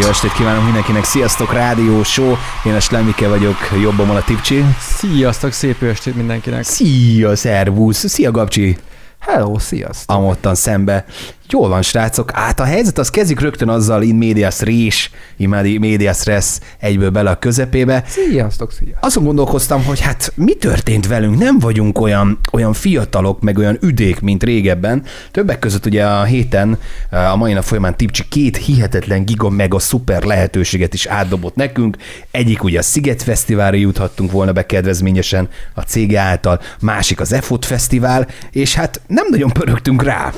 Jó estét kívánok mindenkinek, sziasztok, rádió, show, én a Slemike vagyok, jobbomon a Tipcsi. Sziasztok, szép jó estét mindenkinek. Szia, szervusz, szia Gabcsi. Hello, sziasztok. Amottan szembe. Jól van, srácok. Hát a helyzet az kezdik rögtön azzal in medias rés, in medias res egyből bele a közepébe. Sziasztok, sziasztok. Azon gondolkoztam, hogy hát mi történt velünk? Nem vagyunk olyan, olyan fiatalok, meg olyan üdék, mint régebben. Többek között ugye a héten, a mai nap folyamán Tipcsi két hihetetlen giga mega szuper lehetőséget is átdobott nekünk. Egyik ugye a Sziget Fesztiválra juthattunk volna be kedvezményesen a cége által, másik az EFOT Fesztivál, és hát nem nagyon pörögtünk rá.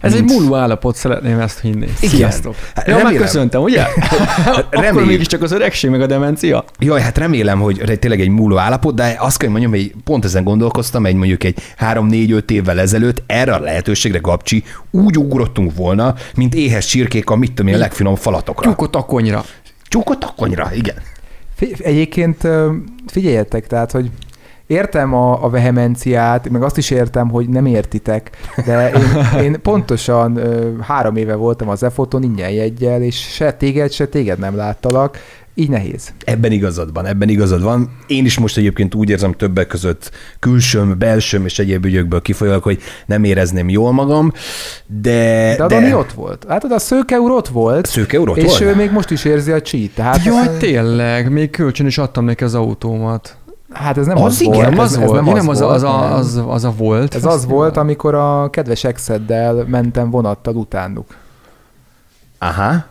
Ez egy múló állapot, szeretném ezt hinni. Igen. Sziasztok. Hát Ja, remélem. megköszöntem, ugye? Akkor Reméljük. mégiscsak az öregség meg a demencia. Jaj, hát remélem, hogy tényleg egy múló állapot, de azt kell, mondjam, hogy pont ezen gondolkoztam, egy mondjuk egy 3-4-5 évvel ezelőtt erre a lehetőségre, Gabcsi, úgy ugrottunk volna, mint éhes csirkék a mit tudom én, legfinom falatokra. Tyúkot a konyra. Csukott a konyra, igen. Egyébként figyeljetek, tehát, hogy értem a, a vehemenciát, meg azt is értem, hogy nem értitek, de én, én pontosan ö, három éve voltam az EFOTon ingyen jegyel, és se téged, se téged nem láttalak, így nehéz. Ebben igazad van, ebben igazad van. Én is most egyébként úgy érzem többek között külsőm, belsőm és egyéb ügyökből kifolyólag, hogy nem érezném jól magam, de... De a Dani ott volt. Hát a szőke úr ott volt, Szőke úr ott és volt? ő még most is érzi a cheat. Tehát Jaj, ez, tényleg, még kölcsön is adtam neki az autómat. Hát ez nem Az az, igen, volt. Ez, az ez volt, nem nem az, volt, az, a, nem. az, az a volt. Ez az volt, amikor a kedves exeddel mentem vonattal utánuk. Aha.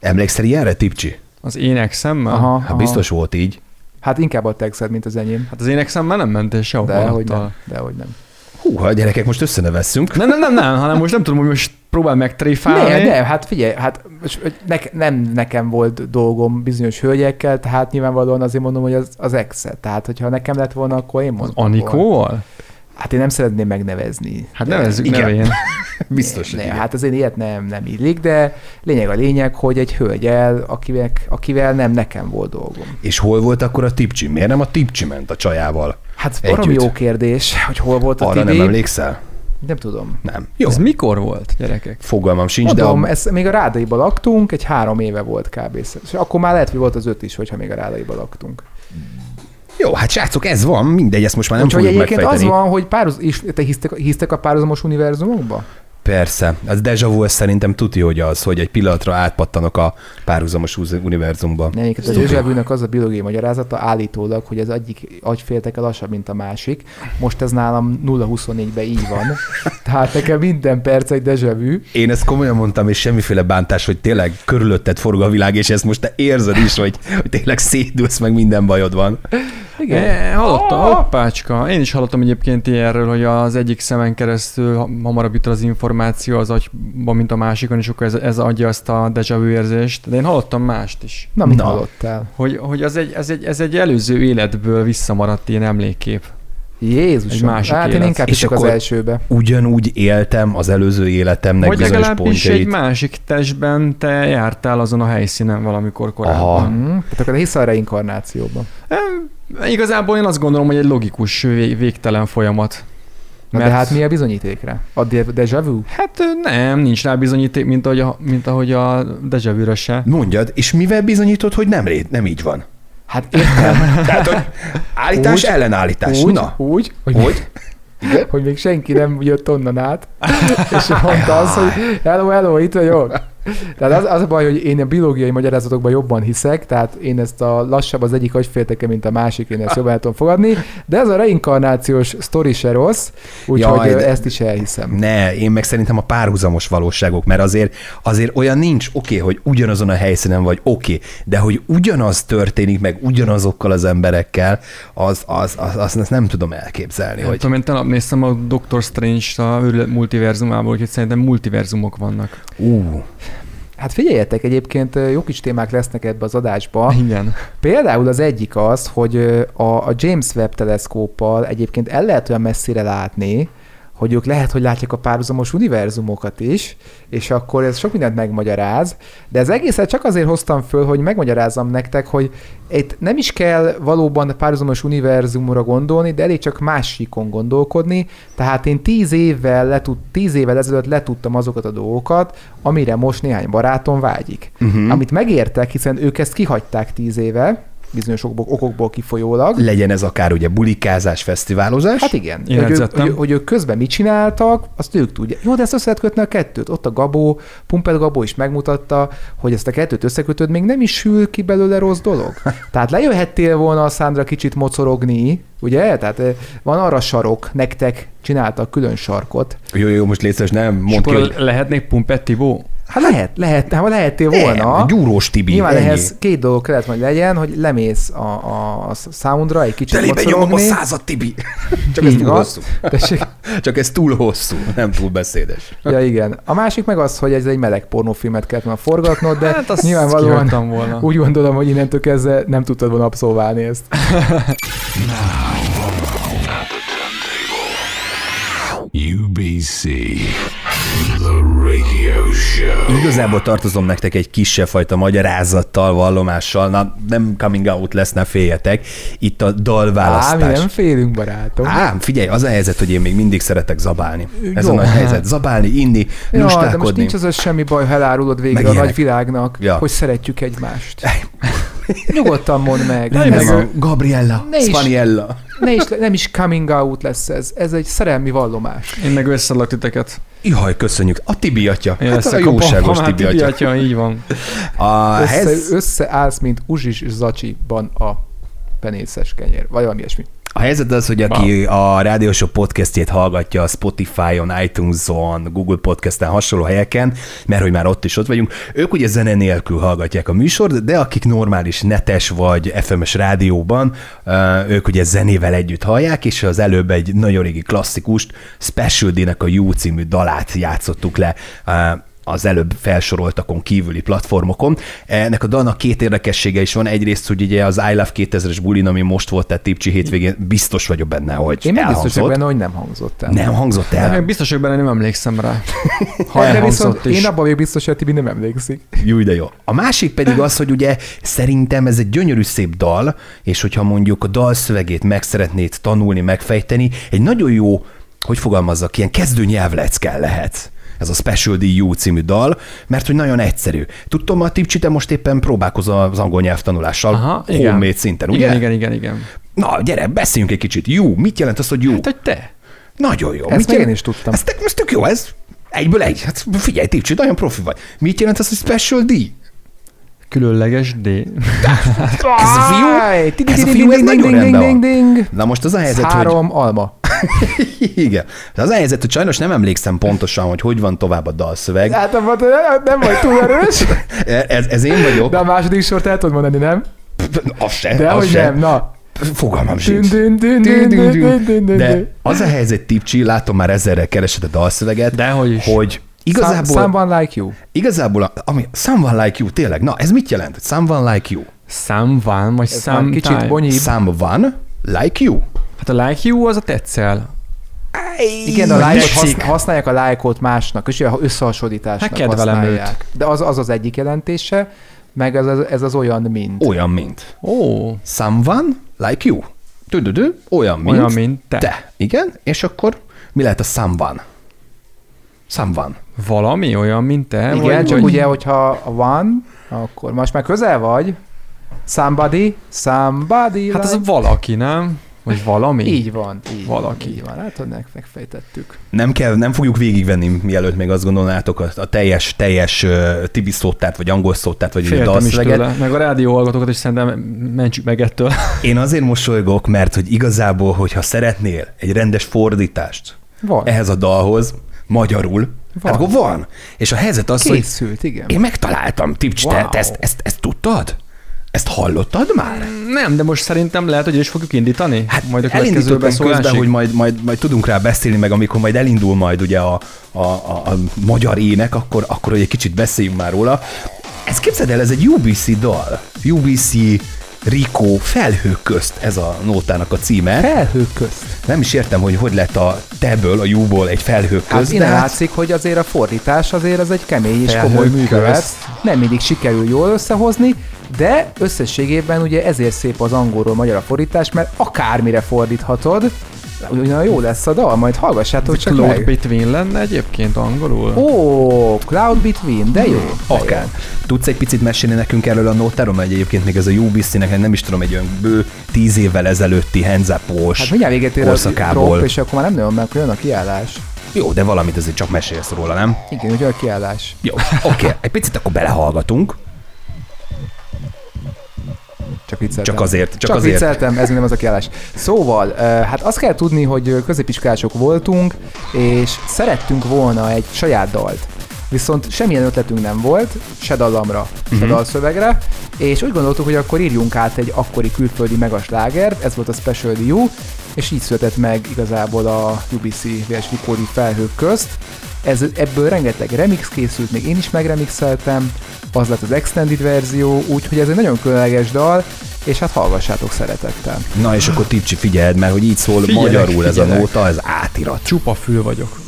Emlékszel ilyenre, Tipcsi? Az én exemmel? Aha, Hát aha. biztos volt így. Hát inkább a te exed, mint az enyém. Hát az én exemmel nem mentél sehova. De hogy vonattal. nem. De hogy nem. Húha, gyerekek, most összenevesszünk. Nem, nem, nem, nem, hanem most nem tudom, hogy most próbál megtréfálni. Ne, ne, hát figyelj, hát ne, nem nekem volt dolgom bizonyos hölgyekkel, tehát nyilvánvalóan azért mondom, hogy az, az exet. Tehát, hogyha nekem lett volna, akkor én Az mondtam volna. Hát én nem szeretném megnevezni. Hát nevezzük igen. nevén. Biztos, ne, hát azért ilyet nem, nem illik, de lényeg a lényeg, hogy egy hölgyel, akivel, akivel nem nekem volt dolgom. És hol volt akkor a Tipcsi? Miért nem a Tipcsi ment a csajával? Hát valami jó kérdés, hogy hol volt a Arra Tibi. nem emlékszel? nem tudom. Nem. Jó. Ez mikor volt, gyerekek? Fogalmam sincs, Mondom, de a... ez még a Rádaiba laktunk, egy három éve volt kb. És akkor már lehet, hogy volt az öt is, hogyha még a Rádaiba laktunk. Jó, hát srácok, ez van, mindegy, ezt most már nem Úgyhogy fogjuk egyébként az van, hogy pároz, és te hisztek, hisztek a párhuzamos univerzumokba? Persze, az deja vu szerintem tuti, hogy az, hogy egy pillanatra átpattanok a párhuzamos uz- univerzumba. Ne, egyébként a Szuper. Dezsevűnek az a biológiai magyarázata állítólag, hogy az egyik agyfélteke lassabb, mint a másik. Most ez nálam 0-24-ben így van. Tehát nekem minden perc egy Dezsevű. Én ezt komolyan mondtam, és semmiféle bántás, hogy tényleg körülötted forog a világ, és ezt most te érzed is, hogy, hogy tényleg szédülsz, meg minden bajod van. Igen. É, hallottam, Ah! hoppácska. Én is hallottam egyébként ilyenről, hogy az egyik szemen keresztül ha- hamarabb jut az információ az agyba, mint a másikon, és akkor ez, ez adja azt a deja vu érzést. De én hallottam mást is. Na, mit Na. hallottál? Hogy, hogy az egy, ez, egy, ez egy előző életből visszamaradt ilyen emlékkép. Jézus. Egy másik hát én élet. inkább És az elsőbe. Ugyanúgy éltem az előző életemnek Vagy bizonyos legalábbis egy pontjait. másik testben te jártál azon a helyszínen valamikor korábban. Aha. Mm. Tehát akkor hisz a reinkarnációban. Em, Igazából én azt gondolom, hogy egy logikus vég, végtelen folyamat. Na, de hát mi a bizonyítékra? A de- déjà vu? Hát nem, nincs rá bizonyíték, mint ahogy a, mint ahogy a deja vu se. Mondjad, és mivel bizonyítod, hogy nem, nem így van? Hát értem. Tehát, hogy állítás, Úgy- ellenállítás. úgy, Na, úgy, hogy, hogy? hogy még senki nem jött onnan át, és mondta azt, hogy hello, hello, itt vagyok. Tehát az, az a baj, hogy én a biológiai magyarázatokban jobban hiszek, tehát én ezt a lassabb az egyik agyfélteke, mint a másik, én ezt jobban el tudom fogadni, de ez a reinkarnációs sztori se rossz, úgyhogy ezt is elhiszem. Ne, én meg szerintem a párhuzamos valóságok, mert azért, azért olyan nincs, oké, okay, hogy ugyanazon a helyszínen vagy, oké, okay, de hogy ugyanaz történik meg ugyanazokkal az emberekkel, az, az, az, az, azt nem tudom elképzelni. Nem Hogy... tudom, én tegnap néztem a Doctor Strange-t a multiverzumából, úgyhogy szerintem multiverzumok vannak. Ú, Hát figyeljetek, egyébként jó kis témák lesznek ebbe az adásba. Igen. Például az egyik az, hogy a James Webb teleszkóppal egyébként el lehet olyan messzire látni, hogy ők lehet, hogy látják a párhuzamos univerzumokat is, és akkor ez sok mindent megmagyaráz, de ez egészet csak azért hoztam föl, hogy megmagyarázzam nektek, hogy itt nem is kell valóban párhuzamos univerzumra gondolni, de elég csak másikon gondolkodni, tehát én tíz évvel, letud, tíz évvel ezelőtt letudtam azokat a dolgokat, amire most néhány barátom vágyik. Uh-huh. Amit megértek, hiszen ők ezt kihagyták tíz éve, bizonyos okokból, okokból kifolyólag. Legyen ez akár ugye bulikázás, fesztiválozás. Hát igen, Én hogy ők, hogy, hogy ők közben mit csináltak, azt ők tudják. Jó, de ezt össze lehet kötni a kettőt. Ott a Gabó, Pumpel Gabó is megmutatta, hogy ezt a kettőt összekötöd, még nem is sül ki belőle rossz dolog. Tehát lejöhettél volna a Szándra kicsit mocorogni, ugye? Tehát eh, van arra sarok, nektek csináltak külön sarkot. Jó, jó, most létszeres, nem mondd ki, hogy lehetnék Pumpet Tibó? Hát lehet, lehet, hát lehettél volna. nem, gyúrós Tibi, Nyilván ennyi. ehhez két dolog kellett majd legyen, hogy lemész a, a, a soundra egy kicsit Telébe nyomom a század, Tibi. Csak ez túl hosszú. Tessék. Csak ez túl hosszú, nem túl beszédes. Ja, igen. A másik meg az, hogy ez egy meleg pornófilmet kellett volna forgatnod, de Hát nyilvánvalóan volna. úgy gondolom, hogy innentől kezdve nem tudtad volna abszolválni ezt. UBC. Igazából tartozom nektek egy kisebb fajta magyarázattal, vallomással, na nem coming out lesz, ne féljetek. Itt a Á, mi dalválasztás. nem félünk, barátom. Ám, figyelj, az a helyzet, hogy én még mindig szeretek zabálni. Ez Jó. a nagy helyzet. Zabálni, inni, ja, de most nincs az az semmi baj, ha elárulod végre Meg a nagy világnak, Ja. hogy szeretjük egymást. Nyugodtan mondd meg. Nem, Ez ez a- Gabriella, Ne is. Spaniella. ne is, nem is coming out lesz ez. Ez egy szerelmi vallomás. Én meg összeadlak titeket. Jaj, köszönjük. A Tibi atya. Én Hát a jóságos pa- Tibi Tibi atya. atya, így van. A Össze, helyz- összeállsz, mint Uzsis Zacsiban a penészes kenyér, vagy valami ilyesmi. A helyzet az, hogy aki a Rádiósok podcastjét hallgatja a Spotify-on, iTunes-on, Google Podcast-en, hasonló helyeken, mert hogy már ott is ott vagyunk, ők ugye zene nélkül hallgatják a műsort, de akik normális netes vagy FM-es rádióban, ők ugye zenével együtt hallják, és az előbb egy nagyon régi klasszikust, Special D-nek a You című dalát játszottuk le az előbb felsoroltakon kívüli platformokon. Ennek a dalnak két érdekessége is van. Egyrészt, hogy ugye az I Love 2000-es bulin, ami most volt, tehát Tipcsi hétvégén, biztos vagyok benne, hogy Én meg biztos vagyok elhangzott. benne, hogy nem hangzott el. Nem hangzott El. Én biztos vagyok benne, nem emlékszem rá. Ha de elhangzott viszont is. én abban vagyok biztos, hogy a Tibi nem emlékszik. Jó, de jó. A másik pedig az, hogy ugye szerintem ez egy gyönyörű szép dal, és hogyha mondjuk a dal szövegét meg szeretnéd tanulni, megfejteni, egy nagyon jó, hogy fogalmazzak, ilyen kezdő nyelvleckel lehet ez a Special DU című dal, mert hogy nagyon egyszerű. Tudtom, a Tipcsi, te most éppen próbálkozol az angol nyelvtanulással, Aha, igen. homemade szinten, ugye? Igen, igen, igen, igen. Na, gyere, beszéljünk egy kicsit. Jó, mit jelent az, hogy jó? Hát, hogy te. Nagyon jó. Ezt Mit jelent? én is tudtam. Ez, ez tök jó, ez egyből egy. Hát figyelj, Tipcsi, nagyon profi vagy. Mit jelent az, hogy Special D? Különleges D. Ez a fiú, ez a fiú, ez nagyon rendben van. Na most az a helyzet, hogy... három alma. Igen. De az a helyzet, hogy sajnos nem emlékszem pontosan, hogy hogy van tovább a dalszöveg. Hát abban nem vagy túl erős, Ez, ez én vagyok. de a második sort el tudod mondani, nem? Az se, De az hogy se. nem, na. Fogalmam Dün, sincs. dün, dün, dün, dün, dün, dün, dün, De az a helyzet, Tipcsi, látom már ezerre keresed a dalszöveget, Dehogy is. hogy igazából, Someone like you. igazából a- ami, someone like you, tényleg, na ez mit jelent? Someone like you. Szám van, vagy szám kicsit bonyíbb. Someone like you. Hát a like you az a tetszel. Igen, a hasz, használják a lájkot másnak, és ugye összehasonlításnak Hát kedvelem használják. De az, az az egyik jelentése, meg ez, az- ez az olyan, mint. Olyan, mint. Ó, Someone like you. Tüdödö, olyan, mint, Olyan, mint te. te. Igen, és akkor mi lehet a someone? Someone. valami olyan, mint te? Igen, vagy, csak vagy... ugye, hogyha van, akkor most már közel vagy. Somebody, somebody Hát az like... valaki, nem? Vagy valami? Így van, így Valaki. Van, így van, hát meg, megfejtettük. Nem kell, nem fogjuk végigvenni, mielőtt még azt gondolnátok a, a teljes, teljes uh, tibi szótát, vagy angol szótát, vagy ugye Féltem dalszöveget. tőle. Meg a rádió hallgatókat is szerintem mentsük meg ettől. Én azért mosolygok, mert hogy igazából, hogyha szeretnél egy rendes fordítást Van. ehhez a dalhoz, magyarul, Van. hát akkor van. És a helyzet az, hogy Készült, igen. én megtaláltam, Tipcs, wow. te, te ezt, ezt, ezt tudtad? Ezt hallottad már? Nem, de most szerintem lehet, hogy is fogjuk indítani. Hát majd a elindítottam közben, hogy majd, majd, majd tudunk rá beszélni, meg amikor majd elindul majd ugye a, a, a, a magyar ének, akkor, akkor hogy egy kicsit beszéljünk már róla. Ez képzeld el, ez egy UBC dal. UBC Rico felhők közt ez a nótának a címe. Felhők közt. Nem is értem, hogy hogy lett a teből, a júból egy felhők Hát innen hát látszik, hogy azért a fordítás azért az egy kemény és komoly közt. Nem mindig sikerül jól összehozni, de összességében ugye ezért szép az angolról magyar a fordítás, mert akármire fordíthatod, ugyan jó lesz a dal, majd hallgassátok csak Cloud meg. Between lenne egyébként angolul? Ó, Cloud Between, de jó. jó. Akár. Tudsz egy picit mesélni nekünk erről a mert egyébként még ez a UBC-nek nem is tudom, egy olyan bő tíz évvel ezelőtti up Hát mindjárt véget ér a drop, és akkor már nem nagyon meg, jön a kiállás. Jó, de valamit azért csak mesélsz róla, nem? Igen, ugye a kiállás. Jó, oké. Okay. Egy picit akkor belehallgatunk. Csak vicceltem. Csak azért, csak, Csak, azért. vicceltem, ez nem az a kiállás. Szóval, hát azt kell tudni, hogy középiskolások voltunk, és szerettünk volna egy saját dalt. Viszont semmilyen ötletünk nem volt, se dallamra, se dalszövegre, és úgy gondoltuk, hogy akkor írjunk át egy akkori külföldi megaslágert, ez volt a Special DU, és így született meg igazából a UBC vs. Vicori felhők közt. Ez, ebből rengeteg remix készült, még én is megremixeltem, az lett az extended verzió, úgyhogy ez egy nagyon különleges dal, és hát hallgassátok szeretettel. Na és akkor Tipcsi figyeld, mert hogy így szól Figyelek, magyarul ez a figyelek. nóta, ez átirat. Csupa fül vagyok.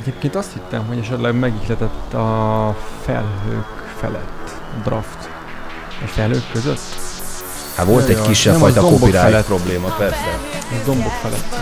Egyébként azt hittem, hogy esetleg megihletett a felhők felett draft. A felhők között? Hát volt Jaj, egy kisebb fajta copyright probléma, persze. A dombok felett.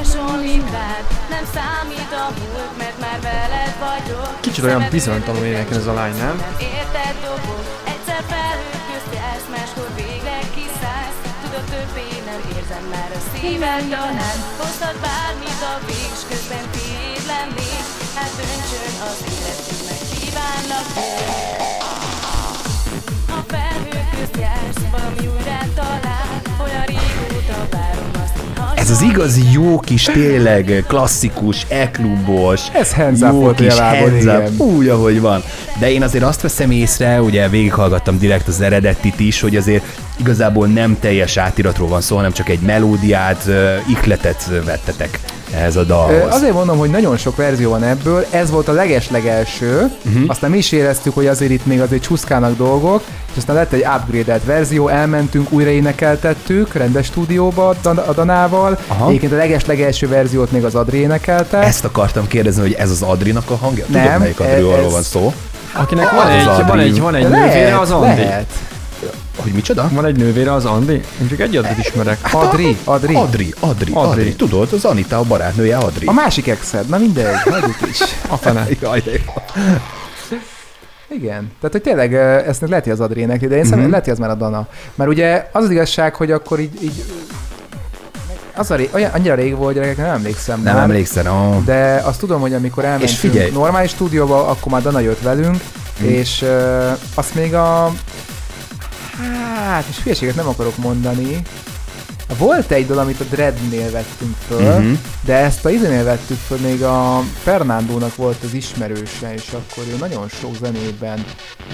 Azt, hogy hasonlít rád. Nem számít a múlt, mert már veled vagyok. Kicsit olyan bizonytalanul énekel ez a lány, nem? Nem érted dobog, egyszer felhők közt jársz, máskor végleg kiszállsz. Tudod, többé nem érzem már a szívem talán. Hoztad bármit a végs, közben tiéd lennék. Hát döntsön az életünk, meg kívánlak A Ez az igazi jó kis, tényleg klasszikus, e-klubos, Ez hands jó volt kis hands up, úgy, ahogy van. De én azért azt veszem észre, ugye végighallgattam direkt az eredetit is, hogy azért igazából nem teljes átiratról van szó, hanem csak egy melódiát, ö, ihletet vettetek ehhez a dalhoz. Azért mondom, hogy nagyon sok verzió van ebből, ez volt a leges-legelső, uh-huh. aztán mi is éreztük, hogy azért itt még azért csúszkának dolgok, és aztán lett egy upgrade verzió, elmentünk, újra énekeltettük rendes stúdióba a Dan- a Danával, Aha. egyébként a leges-legelső verziót még az Adri énekelte. Ezt akartam kérdezni, hogy ez az Adrinak a hangja? Tudod, Nem, melyik e- Adriról ez- van szó? Akinek van Az egy, van egy, van egy lehet, nővére, az Andi. lehet. Hogy micsoda? Van egy nővére, az Andi? Én csak egy Adrit ismerek. Adri, Adri. Adri, Adri, Adri, Adri. Tudod, az Anita a barátnője Adri. A másik exed, na mindegy, hagyjuk is. A fene. Jaj. Igen. Tehát, hogy tényleg ezt lehet, hogy az Adri énekli, de én szerintem Mhm. lehet, hogy az már a Dana. Mert ugye az az igazság, hogy akkor így, így az a ré, olyan, annyira rég volt, gyerekek, nem emlékszem Nem már. emlékszel, oh. De azt tudom, hogy amikor elmentünk figyelj. normális stúdióba, akkor már Dana jött velünk, Hm. és uh, azt még a... Hát, és hülyeséget nem akarok mondani. Volt egy dal, amit a Dreadnél vettünk föl, Mhm. de ezt a izénél vettük föl, még a Fernandónak volt az ismerőse, és akkor ő nagyon sok zenében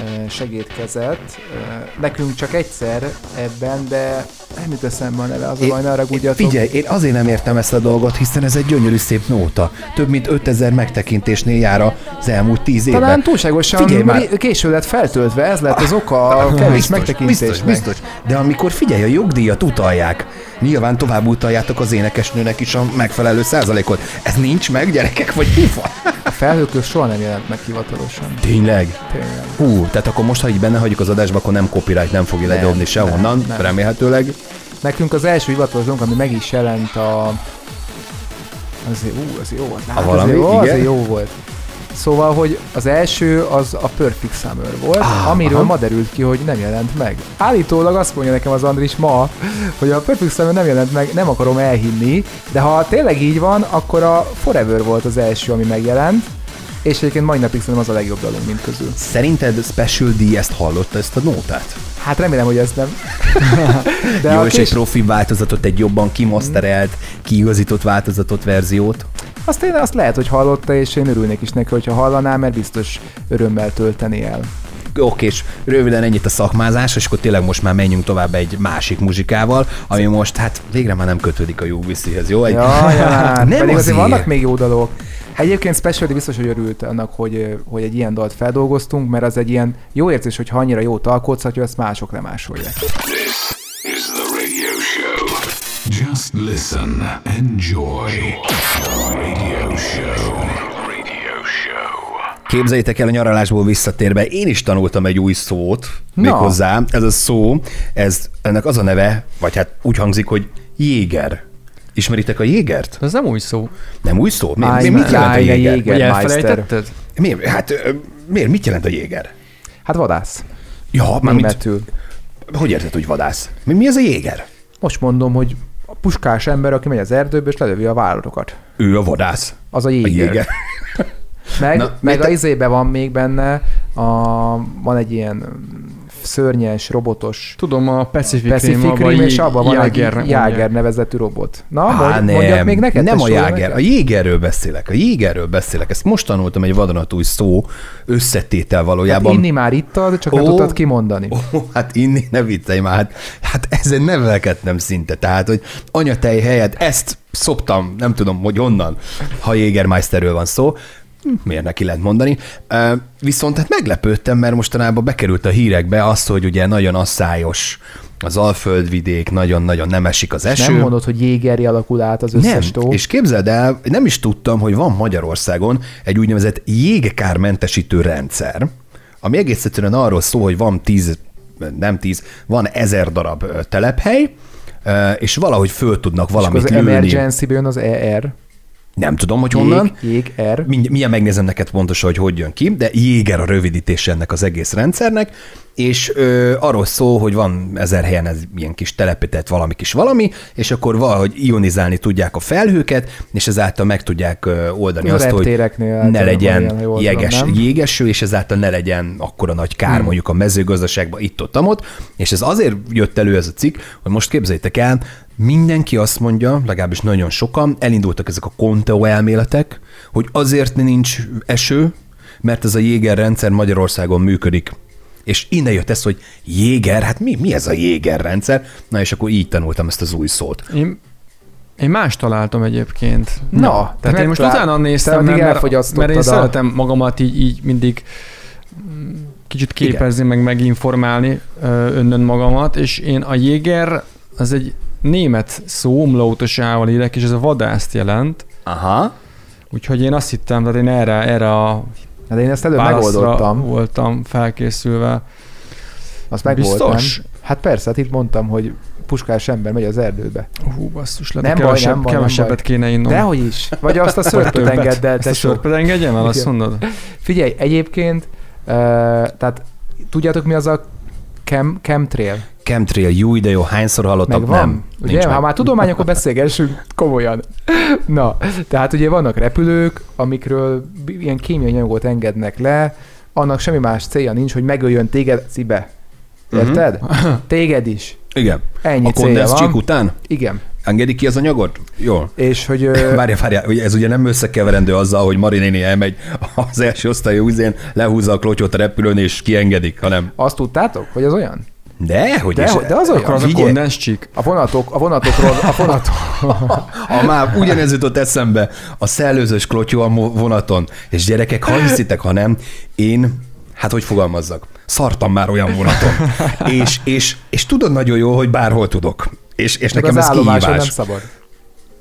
uh, segítkezett. Uh, nekünk csak egyszer ebben, de nem jut eszembe a neve, az a baj, ne haragudjatok. Figyelj, én azért nem értem ezt a dolgot, hiszen ez egy gyönyörű szép nóta. Több mint 5000 megtekintésnél jár az elmúlt 10 évben. Talán túlságosan Figyelj már. késő lett feltöltve, ez lett az oka a kevés biztos, megtekintésnek. biztos, biztos. De amikor figyelj, a jogdíjat utalják, nyilván tovább utaljátok az énekesnőnek is a megfelelő százalékot. Ez nincs meg, gyerekek, vagy mi van? A felhőköz soha nem jelent meg hivatalosan. Tényleg? Tényleg. Hú, tehát akkor most, ha így benne hagyjuk az adásba, akkor nem copyright nem fogja Nem, ledobni sehonnan, nem, nem. remélhetőleg. Nekünk az első hivatalos dolgunk, ami meg is jelent a... Azért, ú, azért jó volt. Hát, valami, azért, jó, igen. azért jó volt. Szóval, hogy az első az a Perfect Summer volt, Ah, amiről aha. ma derült ki, hogy nem jelent meg. Állítólag azt mondja nekem az Andris ma, hogy a Perfect Summer nem jelent meg, nem akarom elhinni, de ha tényleg így van, akkor a Forever volt az első, ami megjelent, és egyébként mai napig szerintem az a legjobb dalunk mind közül. Szerinted Special D ezt hallotta, ezt a nótát? Hát remélem, hogy ezt nem. De Jó, és kés- egy profi változatot, egy jobban kimoszterelt, kiigazított változatot verziót. Azt, én, azt lehet, hogy hallotta, és én örülnék is neki, hogyha hallaná, mert biztos örömmel tölteni el. Oké, és röviden ennyit a szakmázás, és akkor tényleg most már menjünk tovább egy másik muzsikával, ami most hát végre már nem kötődik a UBC-hez, jó? Egy, Ja, ja, nem pedig azért azért. vannak még jó dalok. Egyébként Specialty biztos, hogy örült annak, hogy, hogy egy ilyen dalt feldolgoztunk, mert az egy ilyen jó érzés, hogyha annyira jót alkotsz, hogy ezt mások lemásolják. Listen, enjoy. Radio show. Radio show. Képzeljétek el a nyaralásból visszatérve, én is tanultam egy új szót, Na. méghozzá ez a szó, ez, ennek az a neve, vagy hát úgy hangzik, hogy jéger. Ismeritek a jégert? Ez nem új szó. Nem új szó? Mi, mi, mit jelent a jéger? jéger. Vagy elfelejtetted? Miért? Hát miért? Mit jelent a jéger? Hát vadász. Ja, mármint, Németül. hogy érted, hogy vadász? Mi, mi ez a jéger? Most mondom, hogy a puskás ember, aki megy az erdőbe, és lelövi a vállatokat. Ő a vadász. Az a A jéger. jéger. Meg, Na, meg miért a te- izébe van még benne, a, van egy ilyen szörnyes, robotos Tudom, a Pacific, Pacific Rim, és abban van egy Jáger nevezetű robot. Na, Á, mondj, nem, még neked? nem a Jáger, a jégerről beszélek, a jégerről beszélek. Ezt most tanultam egy vadonatúj szó összetétel Hát valójában. inni már ittad, csak nem Ó. tudtad kimondani. Ó, hát inni, ne viccelj már, hát, hát ezen nevelkedtem szinte, tehát, hogy anyatej helyett ezt szoptam, nem tudom, hogy onnan, ha Jägermeisterről van szó, miért neki lehet mondani. Viszont hát meglepődtem, mert mostanában bekerült a hírekbe azt, hogy ugye nagyon asszályos az alföldvidék, nagyon-nagyon nem esik az eső. Nem mondod, hogy jégeri alakul át az összes Nem, tó. és képzeld el, nem is tudtam, hogy van Magyarországon egy úgynevezett jégkármentesítő rendszer, ami egész egyszerűen arról szól, hogy van tíz, nem tíz, van ezer darab telephely, és valahogy föl tudnak és valamit az lőni. emergency jön az ER. Nem tudom, hogy honnan. Jég, jég R. Mindj- Mindjárt megnézem neked pontosan, hogy hogy jön ki, de Jéger a rövidítése ennek az egész rendszernek, és ö, arról szól, hogy van ezer helyen ez ilyen kis telepített valami kis valami, és akkor valahogy ionizálni tudják a felhőket, és ezáltal meg tudják oldani A azt, hogy ne legyen jeges, nem? jégeső, és ezáltal ne legyen akkora nagy kár hmm. mondjuk a mezőgazdaságban itt-ott, amott, és ez azért jött elő ez a cikk, hogy most képzeljétek el, mindenki azt mondja, legalábbis nagyon sokan, elindultak ezek a Conteo elméletek, hogy azért nincs eső, mert ez a Jéger rendszer Magyarországon működik. És innen jött ez, hogy Jéger, hát mi, mi ez a Jéger rendszer? Na és akkor így tanultam ezt az új szót. Én, én más találtam egyébként. Na, Tehát te én most megtalál- utána te néztem, mert, mert, mert én a- szeretem magamat így, így mindig kicsit képezni, meg meginformálni önnön magamat, és én a Jäger, az egy német szó, umlautosával írek, és ez a vadászt jelent, Aha. úgyhogy én azt hittem, tehát én erre, erre a Hát én ezt előbb megoldottam. voltam felkészülve. Azt megvoltam. Biztos? Hát persze, hát itt mondtam, hogy puskás ember megy az erdőbe. Hú, basszus, lehet, Nem kevesebb, nem baj, nem kevesebbet baj. kéne innom. Dehogy is. Vagy azt a szörpöt engedd el, Ezt a szörpöt engedjem el, azt mondod? Figyelj, egyébként, uh, tehát tudjátok mi az a chem, chemtrail? Chemtrail, jó ide jó, hányszor hallottam? Meg van? Nem. Ugye, nincs ha meg. már tudomány, akkor beszélgessünk komolyan. Na, tehát ugye vannak repülők, amikről ilyen kémiai anyagot engednek le, annak semmi más célja nincs, hogy megöljön téged cibe. Érted? Téged is. Igen. Ennyi a célja van. után? Igen. Engedik ki az anyagot? Jól. És hogy Várja, várja, ez ugye nem összekeverendő azzal, hogy Mari néni elmegy az első osztályú üzén, lehúzza a klotyot a repülőn és kiengedik, hanem azt tudtátok, hogy az olyan? de, hogy De, is, de az Akkor az a Figyelj. kondenscsik. A vonatok, a vonatokról, a vonatok, Ha már ugyanez jutott eszembe, a szellőzős klotyó a vonaton, és gyerekek, ha hiszitek, ha nem, én, hát hogy fogalmazzak, szartam már olyan vonaton. és, és, és tudod nagyon jó, hogy bárhol tudok. És, és Csak nekem az ez állomáson nem kihívás. szabad.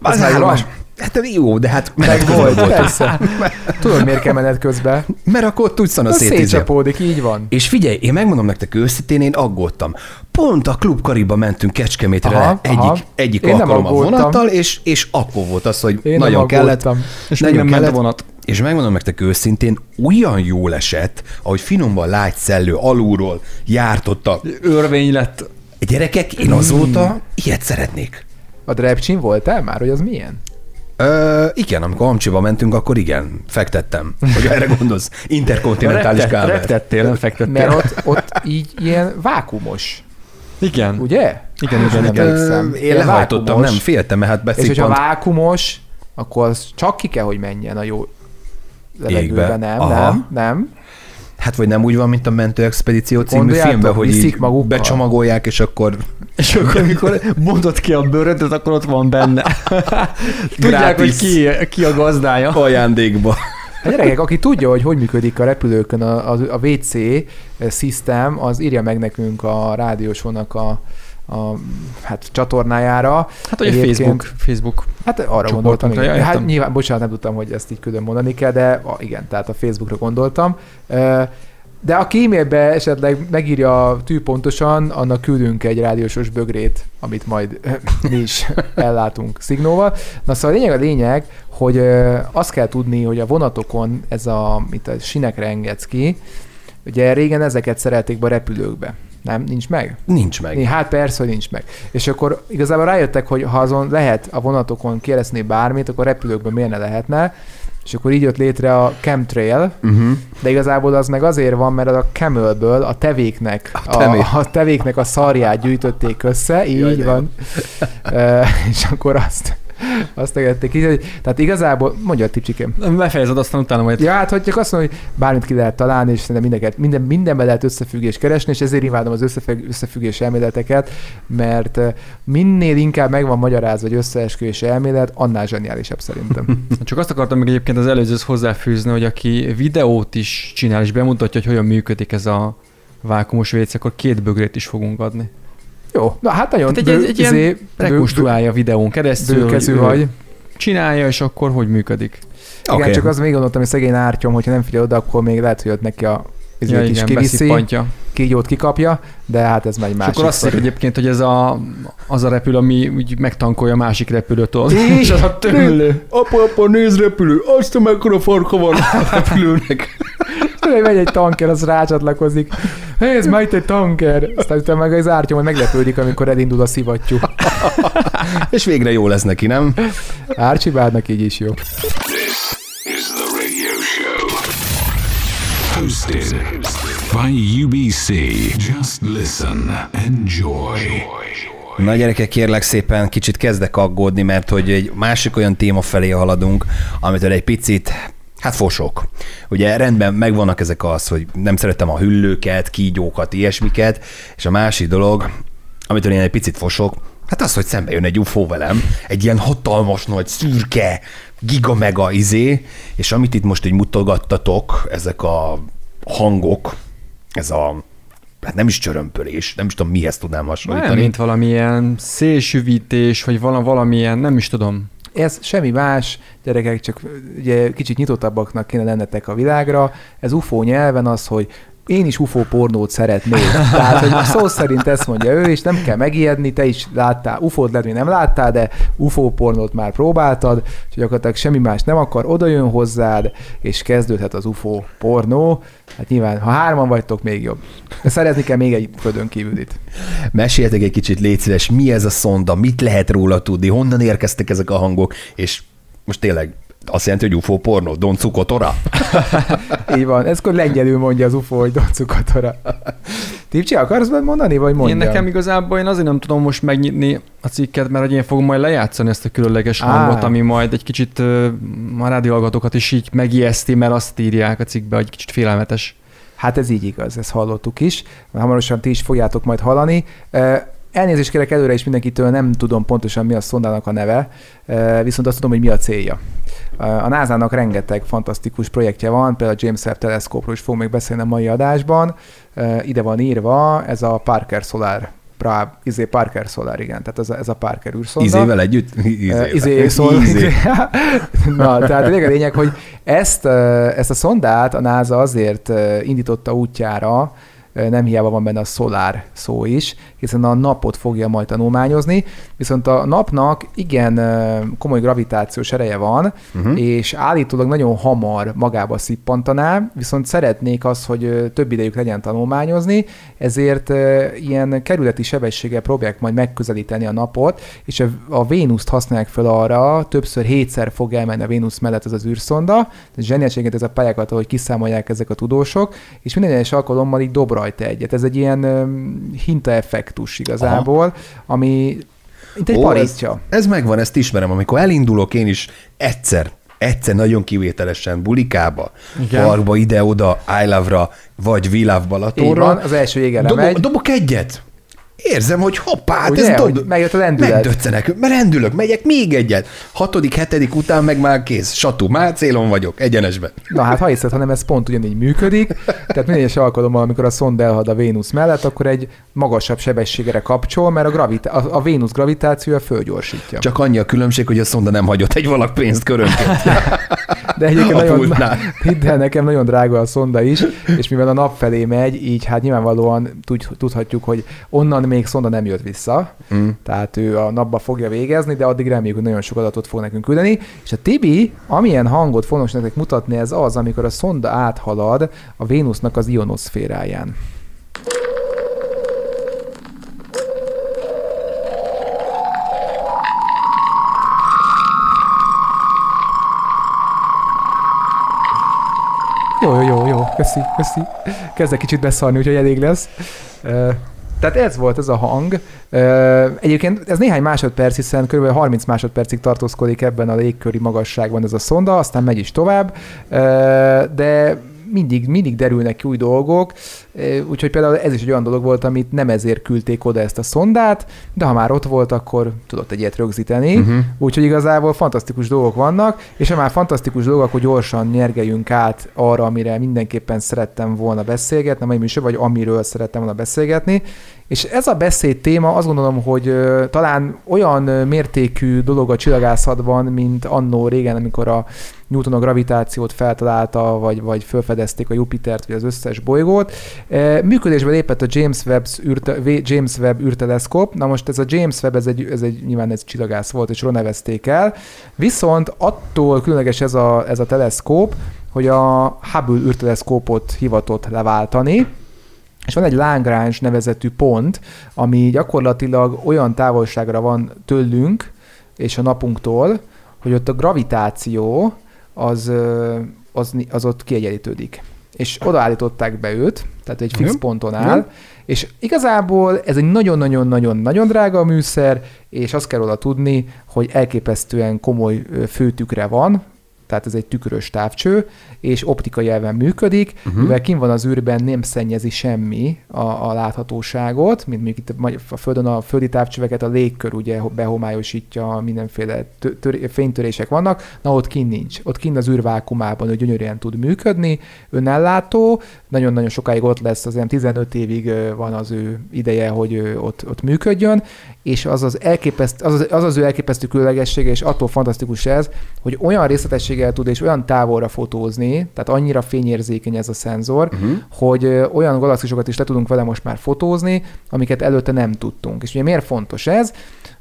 Az meg állomás. Hát jó, de hát Meg menet közben volt, volt. persze. Tudod, miért kell mened közben? Mert akkor tudsz a Az szétcsapódik, így van. És figyelj, én megmondom nektek őszintén, én aggódtam. Pont a Klub Kariba mentünk Kecskemétre Aha, egyik, aha. egyik Én nem alkalom a vonattal, és, és akkor volt az, hogy Én nem nagyon kellett. És nagyon nem kellett, vonat. És megmondom nektek őszintén, olyan jól esett, ahogy finomban lágy szellő alulról járt ott a Örvény lett. Gyerekek, én azóta ilyet szeretnék. A drepcsin voltál már, hogy az milyen? Ö, igen, amikor Amcsiba mentünk, akkor igen, fektettem. Hogy erre gondolsz, interkontinentális kábel. Reptettél, nem fektettél. Mert ott, ott így ilyen vákumos, Igen. ugye? Igen, igen, Nem igen. emlékszem. Ö, Én lehajtottam, nem féltem, mert hát És hogyha beszippant. vákumos, akkor az csak ki kell, hogy menjen a jó levegőbe. Nem, Aha. nem, nem. Hát vagy nem úgy van, mint a Mentő Expedíció című filmben, hogy így magukkal. becsomagolják, és akkor És akkor, amikor mondod ki a bőrödet, akkor ott van benne. Tudják, hogy ki, ki a gazdája. Ajándékba. Hát gyerekek, aki tudja, hogy hogy működik a repülőkön a, a, a WC system, az írja meg nekünk a rádiósónak a, a hát, csatornájára. Hát, hogy a Egyébként- Facebook, Facebook. Hát arra gondoltam, igen. Hát nyilván, bocsánat, nem tudtam, hogy ezt így külön mondani kell, de a, igen, tehát a Facebookra gondoltam. De aki e-mailbe esetleg megírja a tű pontosan, annak küldünk egy rádiósos bögrét, amit majd mi is ellátunk szignóval. Na szóval a lényeg a lényeg, hogy azt kell tudni, hogy a vonatokon ez a, mint a sinekre engedsz ki, ugye régen ezeket szerelték be a repülőkbe. Nem? Nincs meg? Nincs meg. Hát persze, hogy nincs meg. És akkor igazából rájöttek, hogy ha azon lehet a vonatokon kereszni bármit, akkor repülőkben miért ne lehetne. És akkor így jött létre a chemtrail, Uh-huh. de igazából az meg azért van, mert az a camelből a tevéknek A a, a, tevéknek a szarját gyűjtötték össze, így Jaj, van. Ö, és akkor azt, azt így, hogy- tehát igazából, mondja a tipcsikém. Befejezed, aztán utána majd Ja, hát hogy csak azt mondom, hogy bármit ki lehet találni, és szerintem mindenket, minden, mindenben lehet összefüggést keresni, és ezért imádom az összefügg, összefüggés elméleteket, mert minél inkább meg van magyarázva egy összeesküvés elmélet, annál zseniálisabb szerintem. Csak azt akartam még egyébként az előzőhöz hozzáfűzni, hogy aki videót is csinál, és bemutatja, hogy hogyan működik ez a vákumos WC, akkor két bögrét is fogunk adni. Jó, na hát nagyon Tehát egy- egy ilyen izé, Rekonstruálja videón keresztül, bőkezű vagy. csinálja, és akkor hogy működik. Igen, Oké. csak az még gondoltam, hogy szegény ártyom, hogyha nem figyel oda, akkor még lehet, hogy ott neki a izé, Ja, igen, kiviszi, beszippantja. kígyót kikapja, de hát ez már egy És másik akkor azt mondja egyébként, hogy ez a, az a repülő, ami úgy megtankolja a másik repülőtől. És az a tömlő. Apa, apa, nézd repülő, azt a mekkora farka van a repülőnek. Megy egy tanker, az rácsatlakozik. Hé, ez majd egy tanker. Aztán utána meg az ártyom, hogy meglepődik, amikor elindul a szivattyú. És végre jó lesz neki, nem? Árcsibádnak így is jó. Hosted by UBC. Just listen. Enjoy. Na gyerekek, kérlek szépen, kicsit kezdek aggódni, mert hogy egy másik olyan téma felé haladunk, amitől egy picit, hát fosok. Ugye rendben megvannak ezek az, hogy nem szeretem a hüllőket, kígyókat, ilyesmiket, és a másik dolog, amitől én egy picit fosok, hát az, hogy szembe jön egy UFO velem, egy ilyen hatalmas nagy szürke, giga-mega izé, és amit itt most így mutogattatok, ezek a hangok, ez a hát nem is csörömpölés, nem is tudom mihez tudnám hasonlítani. Nem, mint valamilyen szélsüvítés, vagy vala, valamilyen, nem is tudom. Ez semmi más, gyerekek, csak ugye kicsit nyitottabbaknak kéne lennetek a világra. Ez UFO nyelven az, hogy én is UFO pornót szeretnék. Tehát, hogy szó szerint ezt mondja ő, és nem kell megijedni, te is láttál, UFO-t lehet, hogy nem láttál, de UFO pornót már próbáltad, úgyhogy gyakorlatilag semmi más nem akar, oda jön hozzád, és kezdődhet az UFO pornó. Hát nyilván, ha hárman vagytok, még jobb. Szerezni kell még egy földön kívülit. Meséljetek egy kicsit, légy szíves, mi ez a szonda, mit lehet róla tudni, honnan érkeztek ezek a hangok, és most tényleg azt jelenti, hogy UFO pornó, Don Cukotora? Így van, ez akkor lengyelül mondja az UFO, hogy Dacukatora. Tipcsi, akarsz mondani, vagy mondjam? Én nekem igazából én azért nem tudom most megnyitni a cikket, mert hogy én fogom majd lejátszani ezt a különleges Á. hangot, ami majd egy kicsit a rádióhallgatókat is így megijeszti, mert azt írják a cikkbe, hogy kicsit félelmetes. Hát ez így igaz, ezt hallottuk is. Hamarosan ti is fogjátok majd hallani. Elnézést kérek előre is mindenkitől, nem tudom pontosan mi a szondának a neve, viszont azt tudom, hogy mi a célja. A NASA-nak rengeteg fantasztikus projektje van, például a James Webb teleszkópról is fogunk még beszélni a mai adásban. Ide van írva ez a Parker Solar, Pra, izé Parker Solar, igen, tehát ez a, ez a Parker űrszonda. Izével együtt? Izé, izé, szól, Izé. Na, tehát a lényeg, a lényeg, hogy ezt, ezt a szondát a NASA azért indította útjára, nem hiába van benne a szolár szó is, hiszen a napot fogja majd tanulmányozni, viszont a napnak igen komoly gravitációs ereje van, uh-huh. és állítólag nagyon hamar magába szippantaná, viszont szeretnék az, hogy több idejük legyen tanulmányozni, ezért ilyen kerületi sebességgel próbálják majd megközelíteni a napot, és a, Vénuszt használják fel arra, többször hétszer fog elmenni a Vénusz mellett ez az űrszonda, ez zseniálséget ez a pályákat, ahogy kiszámolják ezek a tudósok, és minden egyes alkalommal így dob rajta egyet. Ez egy ilyen öm, hintaeffektus igazából, ami mint egy Ó, paritja. Ez, ez megvan, ezt ismerem. Amikor elindulok én is egyszer, egyszer nagyon kivételesen bulikába, Igen. parkba, ide-oda, I love-ra, vagy We Love Így Balatonra, van, az első jégen dobok, dobok egyet. Érzem, hogy hoppá, hát Ugye, ez dob... megjött a lendület. Megdöccenek, rendülök, megyek még egyet. Hatodik, hetedik után meg már kész. Satú, már célon vagyok, egyenesbe. Na hát ha hiszed, hanem ez pont ugyanígy működik. Tehát minden egyes alkalommal, amikor a szond elhad a Vénusz mellett, akkor egy magasabb sebességre kapcsol, mert a, gravita- a, a Vénusz gravitációja fölgyorsítja. Csak annyi a különbség, hogy a szonda nem hagyott egy valak pénzt körönként. De egyébként a nagyon, pultnál. hidd el, nekem nagyon drága a szonda is, és mivel a nap felé megy, így hát nyilvánvalóan tud, tudhatjuk, hogy onnan még szonda nem jött vissza, Mm. tehát ő a napba fogja végezni, de addig reméljük, hogy nagyon sok adatot fog nekünk küldeni. És a Tibi, amilyen hangot fognak nektek mutatni, ez az, amikor a szonda áthalad a Vénusznak az ionoszféráján. Jó, jó, jó, jó, köszi, köszi. Kezdek kicsit beszarni, úgyhogy elég lesz. Tehát ez volt ez a hang. Egyébként ez néhány másodperc, hiszen kb. 30 másodpercig tartózkodik ebben a légköri magasságban ez a szonda, aztán megy is tovább, de mindig, mindig derülnek ki új dolgok, úgyhogy például ez is egy olyan dolog volt, amit nem ezért küldték oda ezt a szondát, de ha már ott volt, akkor tudott egy ilyet rögzíteni, Uh-huh. Úgyhogy igazából fantasztikus dolgok vannak, és ha már fantasztikus dolgok, akkor gyorsan nyergeljünk át arra, amire mindenképpen szerettem volna beszélgetni, mai műsor, vagy amiről szerettem volna beszélgetni. És ez a beszéd téma azt gondolom, hogy talán olyan mértékű dolog a csillagászatban, mint annó régen, amikor a Newton a gravitációt feltalálta, vagy, vagy felfedezték a Jupitert, vagy az összes bolygót. Működésbe lépett a James Webb, űrte, James Webb űrteleszkóp. Na most ez a James Webb, ez egy, ez egy nyilván ez csillagász volt, és róla nevezték el. Viszont attól különleges ez a, ez a teleszkóp, hogy a Hubble űrteleszkópot hivatott leváltani, és van egy Lagrange nevezetű pont, ami gyakorlatilag olyan távolságra van tőlünk és a napunktól, hogy ott a gravitáció az, az, az ott kiegyenlítődik. És odaállították be őt, tehát egy fix ponton áll, és igazából ez egy nagyon-nagyon-nagyon-nagyon drága műszer, és azt kell róla tudni, hogy elképesztően komoly főtükre van, tehát ez egy tükrös távcső, és optikai elven működik, uh-huh. mivel kim van az űrben, nem szennyezi semmi a, a láthatóságot, mint mondjuk itt a Földön a földi távcsöveket a légkör ugye behomályosítja, mindenféle tö- tör- fénytörések vannak, na ott kint nincs. Ott kint az űrvákumában ő gyönyörűen tud működni, önellátó, nagyon-nagyon sokáig ott lesz, az ilyen 15 évig van az ő ideje, hogy ő ott, ott működjön, és az az, elképeszt, az, az, az az ő elképesztő különlegessége, és attól fantasztikus ez, hogy olyan részletességgel tud és olyan távolra fotózni, tehát annyira fényérzékeny ez a szenzor, Uh-huh. hogy olyan galaxisokat is le tudunk vele most már fotózni, amiket előtte nem tudtunk. És ugye miért fontos ez?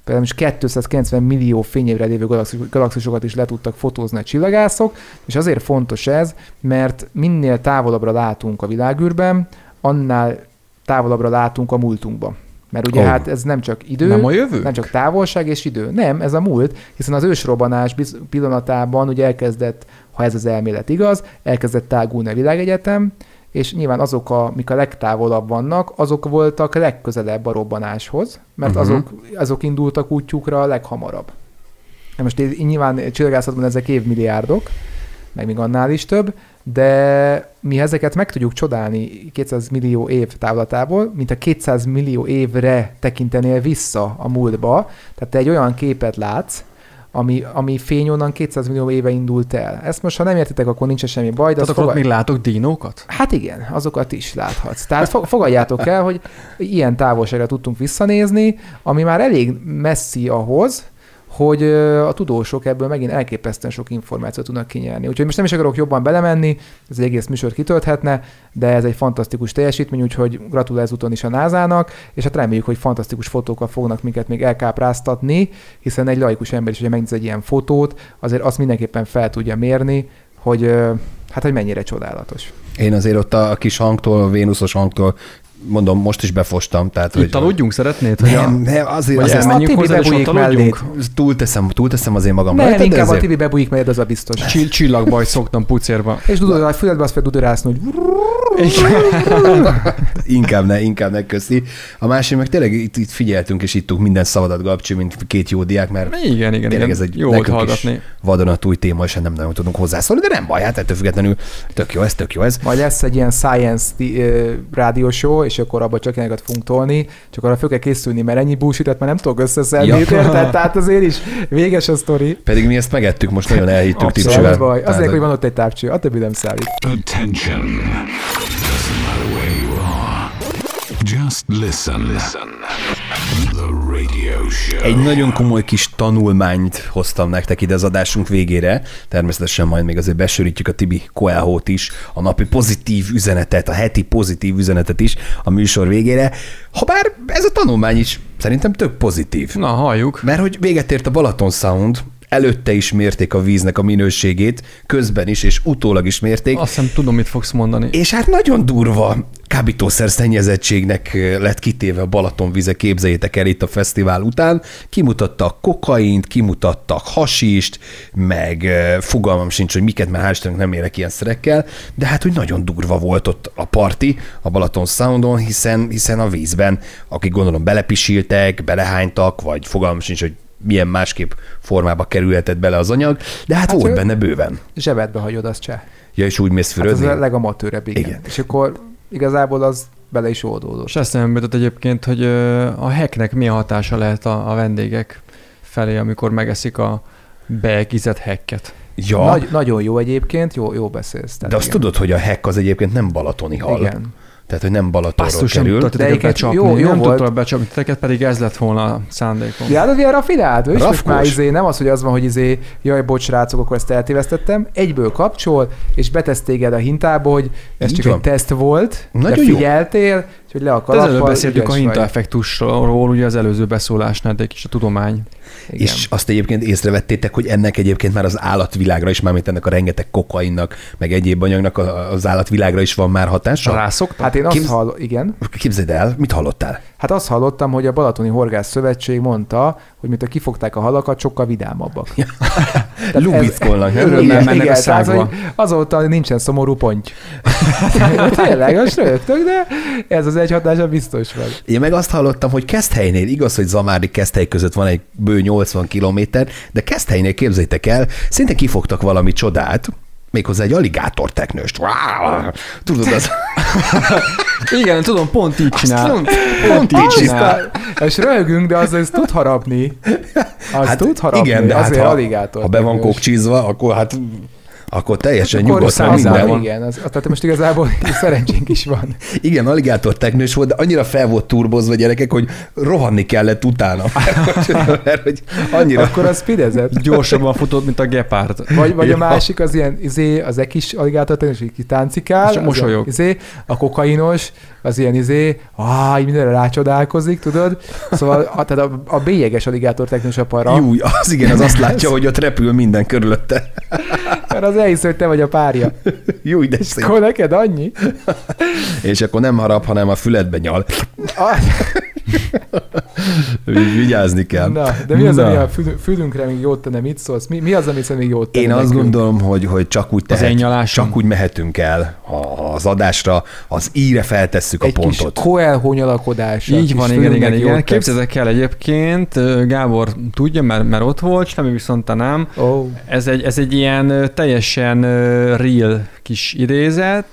Például most 290 millió fényévre lévő galaxis- galaxisokat is le tudtak fotózni a csillagászok, és azért fontos ez, mert minél távolabbra látunk a világűrben, annál távolabbra látunk a múltunkba. Mert ugye oh. hát ez nem csak idő, Nem a jövő? nem csak távolság és idő. Nem, ez a múlt, hiszen az ősrobbanás pillanatában ugye elkezdett, ha ez az elmélet igaz, elkezdett tágulni a világegyetem, és nyilván azok, a, mik a legtávolabb vannak, azok voltak legközelebb a robbanáshoz, mert uh-huh. azok, azok indultak útjukra a leghamarabb. Most nyilván csillagászatban ezek évmilliárdok, meg még annál is több, de mi ezeket meg tudjuk csodálni 200 millió év távlatából, mint a 200 millió évre tekintenél vissza a múltba, tehát te egy olyan képet látsz, ami, ami fény onnan 200 millió éve indult el. Ezt most, ha nem értitek, akkor nincs semmi baj, de Tehát akkor fogad... még látok dinókat? Hát igen, azokat is láthatsz. Tehát fo- fogadjátok el, hogy ilyen távolságra tudtunk visszanézni, ami már elég messzi ahhoz, hogy a tudósok ebből megint elképesztően sok információt tudnak kinyerni. Úgyhogy most nem is akarok jobban belemenni, ez egy egész műsort kitölthetne, de ez egy fantasztikus teljesítmény, úgyhogy gratulál ezúton is a NASA-nak, és hát reméljük, hogy fantasztikus fotókkal fognak minket még elkápráztatni, hiszen egy laikus ember is, hogyha megnéz egy ilyen fotót, azért azt mindenképpen fel tudja mérni, hogy hát, hogy mennyire csodálatos. Én azért ott a kis hangtól, a Vénuszos hangtól, mondom, most is befostam. Tehát, Itt aludjunk, szeretnéd? hogy Nem, a- nem, azért, Vagy azért elmenjünk hozzá, és ott aludjunk? túlteszem, túlteszem azért magam. Nem, rajta, inkább a Tibi bebújik mellett, az a biztos. Csill- Csillagbajt szoktam pucérba. És a füledbe azt fel dudorászni, hogy. inkább ne, inkább ne köszi. A másik meg tényleg itt, itt figyeltünk és ittuk minden szavadat, Gabcsi, mint két jó diák, mert Igen, igen, tényleg igen. ez egy Jó nekünk is hallgatni. vadonatúj téma, és nem nagyon tudunk hozzászólni, de nem baj, hát ettől függetlenül tök jó ez, tök jó ez. Majd lesz egy ilyen science rádió show, és akkor abban csak ilyeneket fogunk tolni, csak arra fel kell készülni, mert ennyi bullshit már nem tudok összeszedni, Ja. érted? Tehát azért is véges a sztori. Pedig mi ezt megettük, most nagyon elhittük. Tehát, Azért, hogy van ott egy távcső, a többi nem számít. Attention. Just listen. Listen. The radio show. Egy nagyon komoly kis tanulmányt hoztam nektek ide az adásunk végére. Természetesen majd még azért besörítjük a Tibi Coelho-t is, a napi pozitív üzenetet, a heti pozitív üzenetet is a műsor végére. Habár ez a tanulmány is szerintem tök pozitív. Na, halljuk. Mert hogy véget ért a Balaton Sound, előtte is mérték a víznek a minőségét, közben is és utólag is mérték, Azt hiszem tudom, mit fogsz mondani. és hát nagyon durva kábítószer szennyezettségnek lett kitéve a Balaton vize, képzeljétek el itt a fesztivál után. Kimutattak kokaint, kimutattak hasist, meg fogalmam sincs, hogy miket, mert hál' nem érek ilyen szerekkel, de hát úgy nagyon durva volt ott a parti a Balaton Soundon, hiszen, hiszen a vízben, akik gondolom belepisiltek, belehánytak, vagy fogalmam sincs, hogy milyen másképp formába kerülhetett bele az anyag, de hát, hát volt benne bőven. Zsebedbe hagyod, azt cseh. Ja, és úgy mész Hát fürödni? a legamatőrebb, igen. Igen. És akkor igazából az bele is oldódott. És ezt nem jutott egyébként, hogy a hacknek milyen hatása lehet a, a vendégek felé, amikor megeszik a beegizett hacket. ja. Nagy, nagyon jó egyébként, jó, jó beszélsz. De azt igen. tudod, hogy a hack az egyébként nem balatoni hal. Igen. Tehát, hogy nem Balatonról Basszus, nem kerül. De egyébként becsapni. jó- jó nem volt. tudtad becsapni titeket, pedig ez lett volna a szándékom. Ja, de ilyen rafinált, Rafkós. már izé, nem az, hogy az van, hogy izé, jaj, bocs, srácok, akkor ezt eltévesztettem, egyből kapcsol, és betesz téged a hintába, hogy ez Így csak van. egy teszt volt, Nagyon de jó. figyeltél, és hogy le a De kalappal, előbb beszéltük a hintaeffektusról, ugye az előző beszólásnál, de egy kis a tudomány. Igen. És azt egyébként észrevettétek, hogy ennek egyébként már az állatvilágra is, mármint ennek a rengeteg kokainnak, meg egyéb anyagnak a- az állatvilágra is van már hatása? Rászoktak? Hát én azt Képz- hall, igen. Képzeld el, mit hallottál? Hát azt hallottam, hogy a Balatoni Horgász Szövetség mondta, hogy mint a kifogták a halakat, sokkal vidámabbak. Lubickolnak? Örömmel mennek a igen, tehát, szágba. hogy azóta nincsen szomorú ponty. Tényleg, most rögtök, de ez az egy hatása biztos van. Én meg azt hallottam, hogy Keszthelynél, igaz, hogy Zamári Keszthely között van egy bő 80 kilométer, de Keszthelynél képzeljétek el, szinte kifogtak valami csodát, méghozzá egy aligátor teknőst. Tudod, az... Igen, tudom, pont így csinál. Pont, pont így csinál. És röhögünk, de az, az tud harapni. Az hát, tud harapni, igen, de hát azért ha, aligátor. ha be van teknős. kokcsizva, akkor hát akkor teljesen Akkor nyugodtan minden van. Igen, az, tehát most igazából szerencsénk is van. Igen, aligátor teknős volt, de annyira fel volt turbozva gyerekek, hogy rohanni kellett utána. Mert, hogy annyira... Akkor az fidezett. Gyorsabban futott, mint a gepárd. Vagy, vagy Ja. a másik az ilyen, izé, az ekis aligátor teknős, így kitáncikál. És mosolyog. a- Izé, a kokainos, az ilyen izé, áh, így mindenre rácsodálkozik, tudod? Szóval a, tehát a, a bélyeges aligátor teknős a para, Júj, az igen, az azt látja, hogy ott repül minden körülötte. Mert az elhiszi, hogy te vagy a párja. Júj, de szép. Akkor neked annyi? És akkor nem harap, hanem a füledbe nyal. Úgy Vigyázni kell. Na, de mi az, Na. ami a fül- fülünkre még jót tenne? Mit szólsz? Mi, mi az, ami még jót tenne Én azt nekünk? gondolom, hogy, hogy csak úgy, tehet, csak úgy mehetünk el a- az adásra, az íre feltesszük a Egy kis pontot. koelhó nyalakodás. a Így kis van, igen, igen, igen. Képzeljétek el egyébként, Gábor tudja, mert, mert ott volt, Sami viszont nem. Ó, Ez egy, ez egy ilyen teljesen real kis idézet,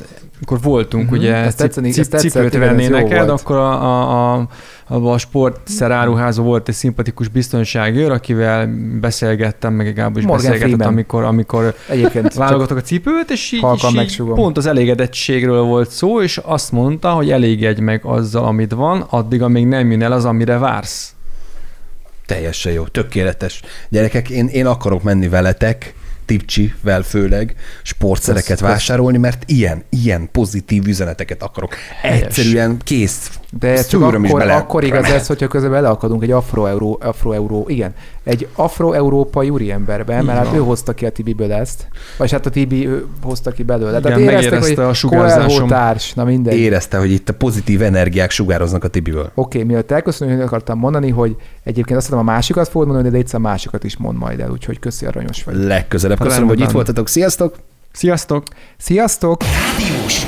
amikor voltunk, Mhm, uh-huh. ugye ezt tetszeni- cip, ezt tetszett, cipőt igen, venni neked, akkor a, a, a, a, a sportszer áruházban volt egy szimpatikus biztonságőr, akivel beszélgettem, meg Gábor is Morgan beszélgetett, Freeman. amikor, amikor egyébként válogatok a cipőt, és így, halkan és így pont az elégedettségről volt szó, és azt mondta, hogy elégedj meg azzal, amit van, addig, amíg nem jön el az, amire vársz. Teljesen jó, tökéletes. Gyerekek, én, én akarok menni veletek, Tipcsivel főleg, sportszereket kösz. vásárolni, mert ilyen, ilyen pozitív üzeneteket akarok. Helyes. Egyszerűen kész. De ez csak Szűröm is akkor, bele. akkor igaz ez, hogyha közben beleakadunk egy afro-euró, afro-euró, igen, egy afro-európai úriemberbe, mert hát ő hozta ki a Tibiből ezt, vagy hát a Tibi ő hozta ki belőle. Igen, Tehát éreztek, hogy a sugárzásom. Társ, na mindegy. Oké, Érezte, hogy itt a pozitív energiák sugároznak a Tibiből. okay, mielőtt elköszönünk, hogy akartam mondani, hogy egyébként azt hiszem a másikat fogod mondani, de egyszer másikat is mond majd el, úgyhogy köszi aranyos vagy. Legközelebb. Köszönöm, Rendben. hogy itt voltatok. Sziasztok! Sziasztok! Sziasztok! Rádiós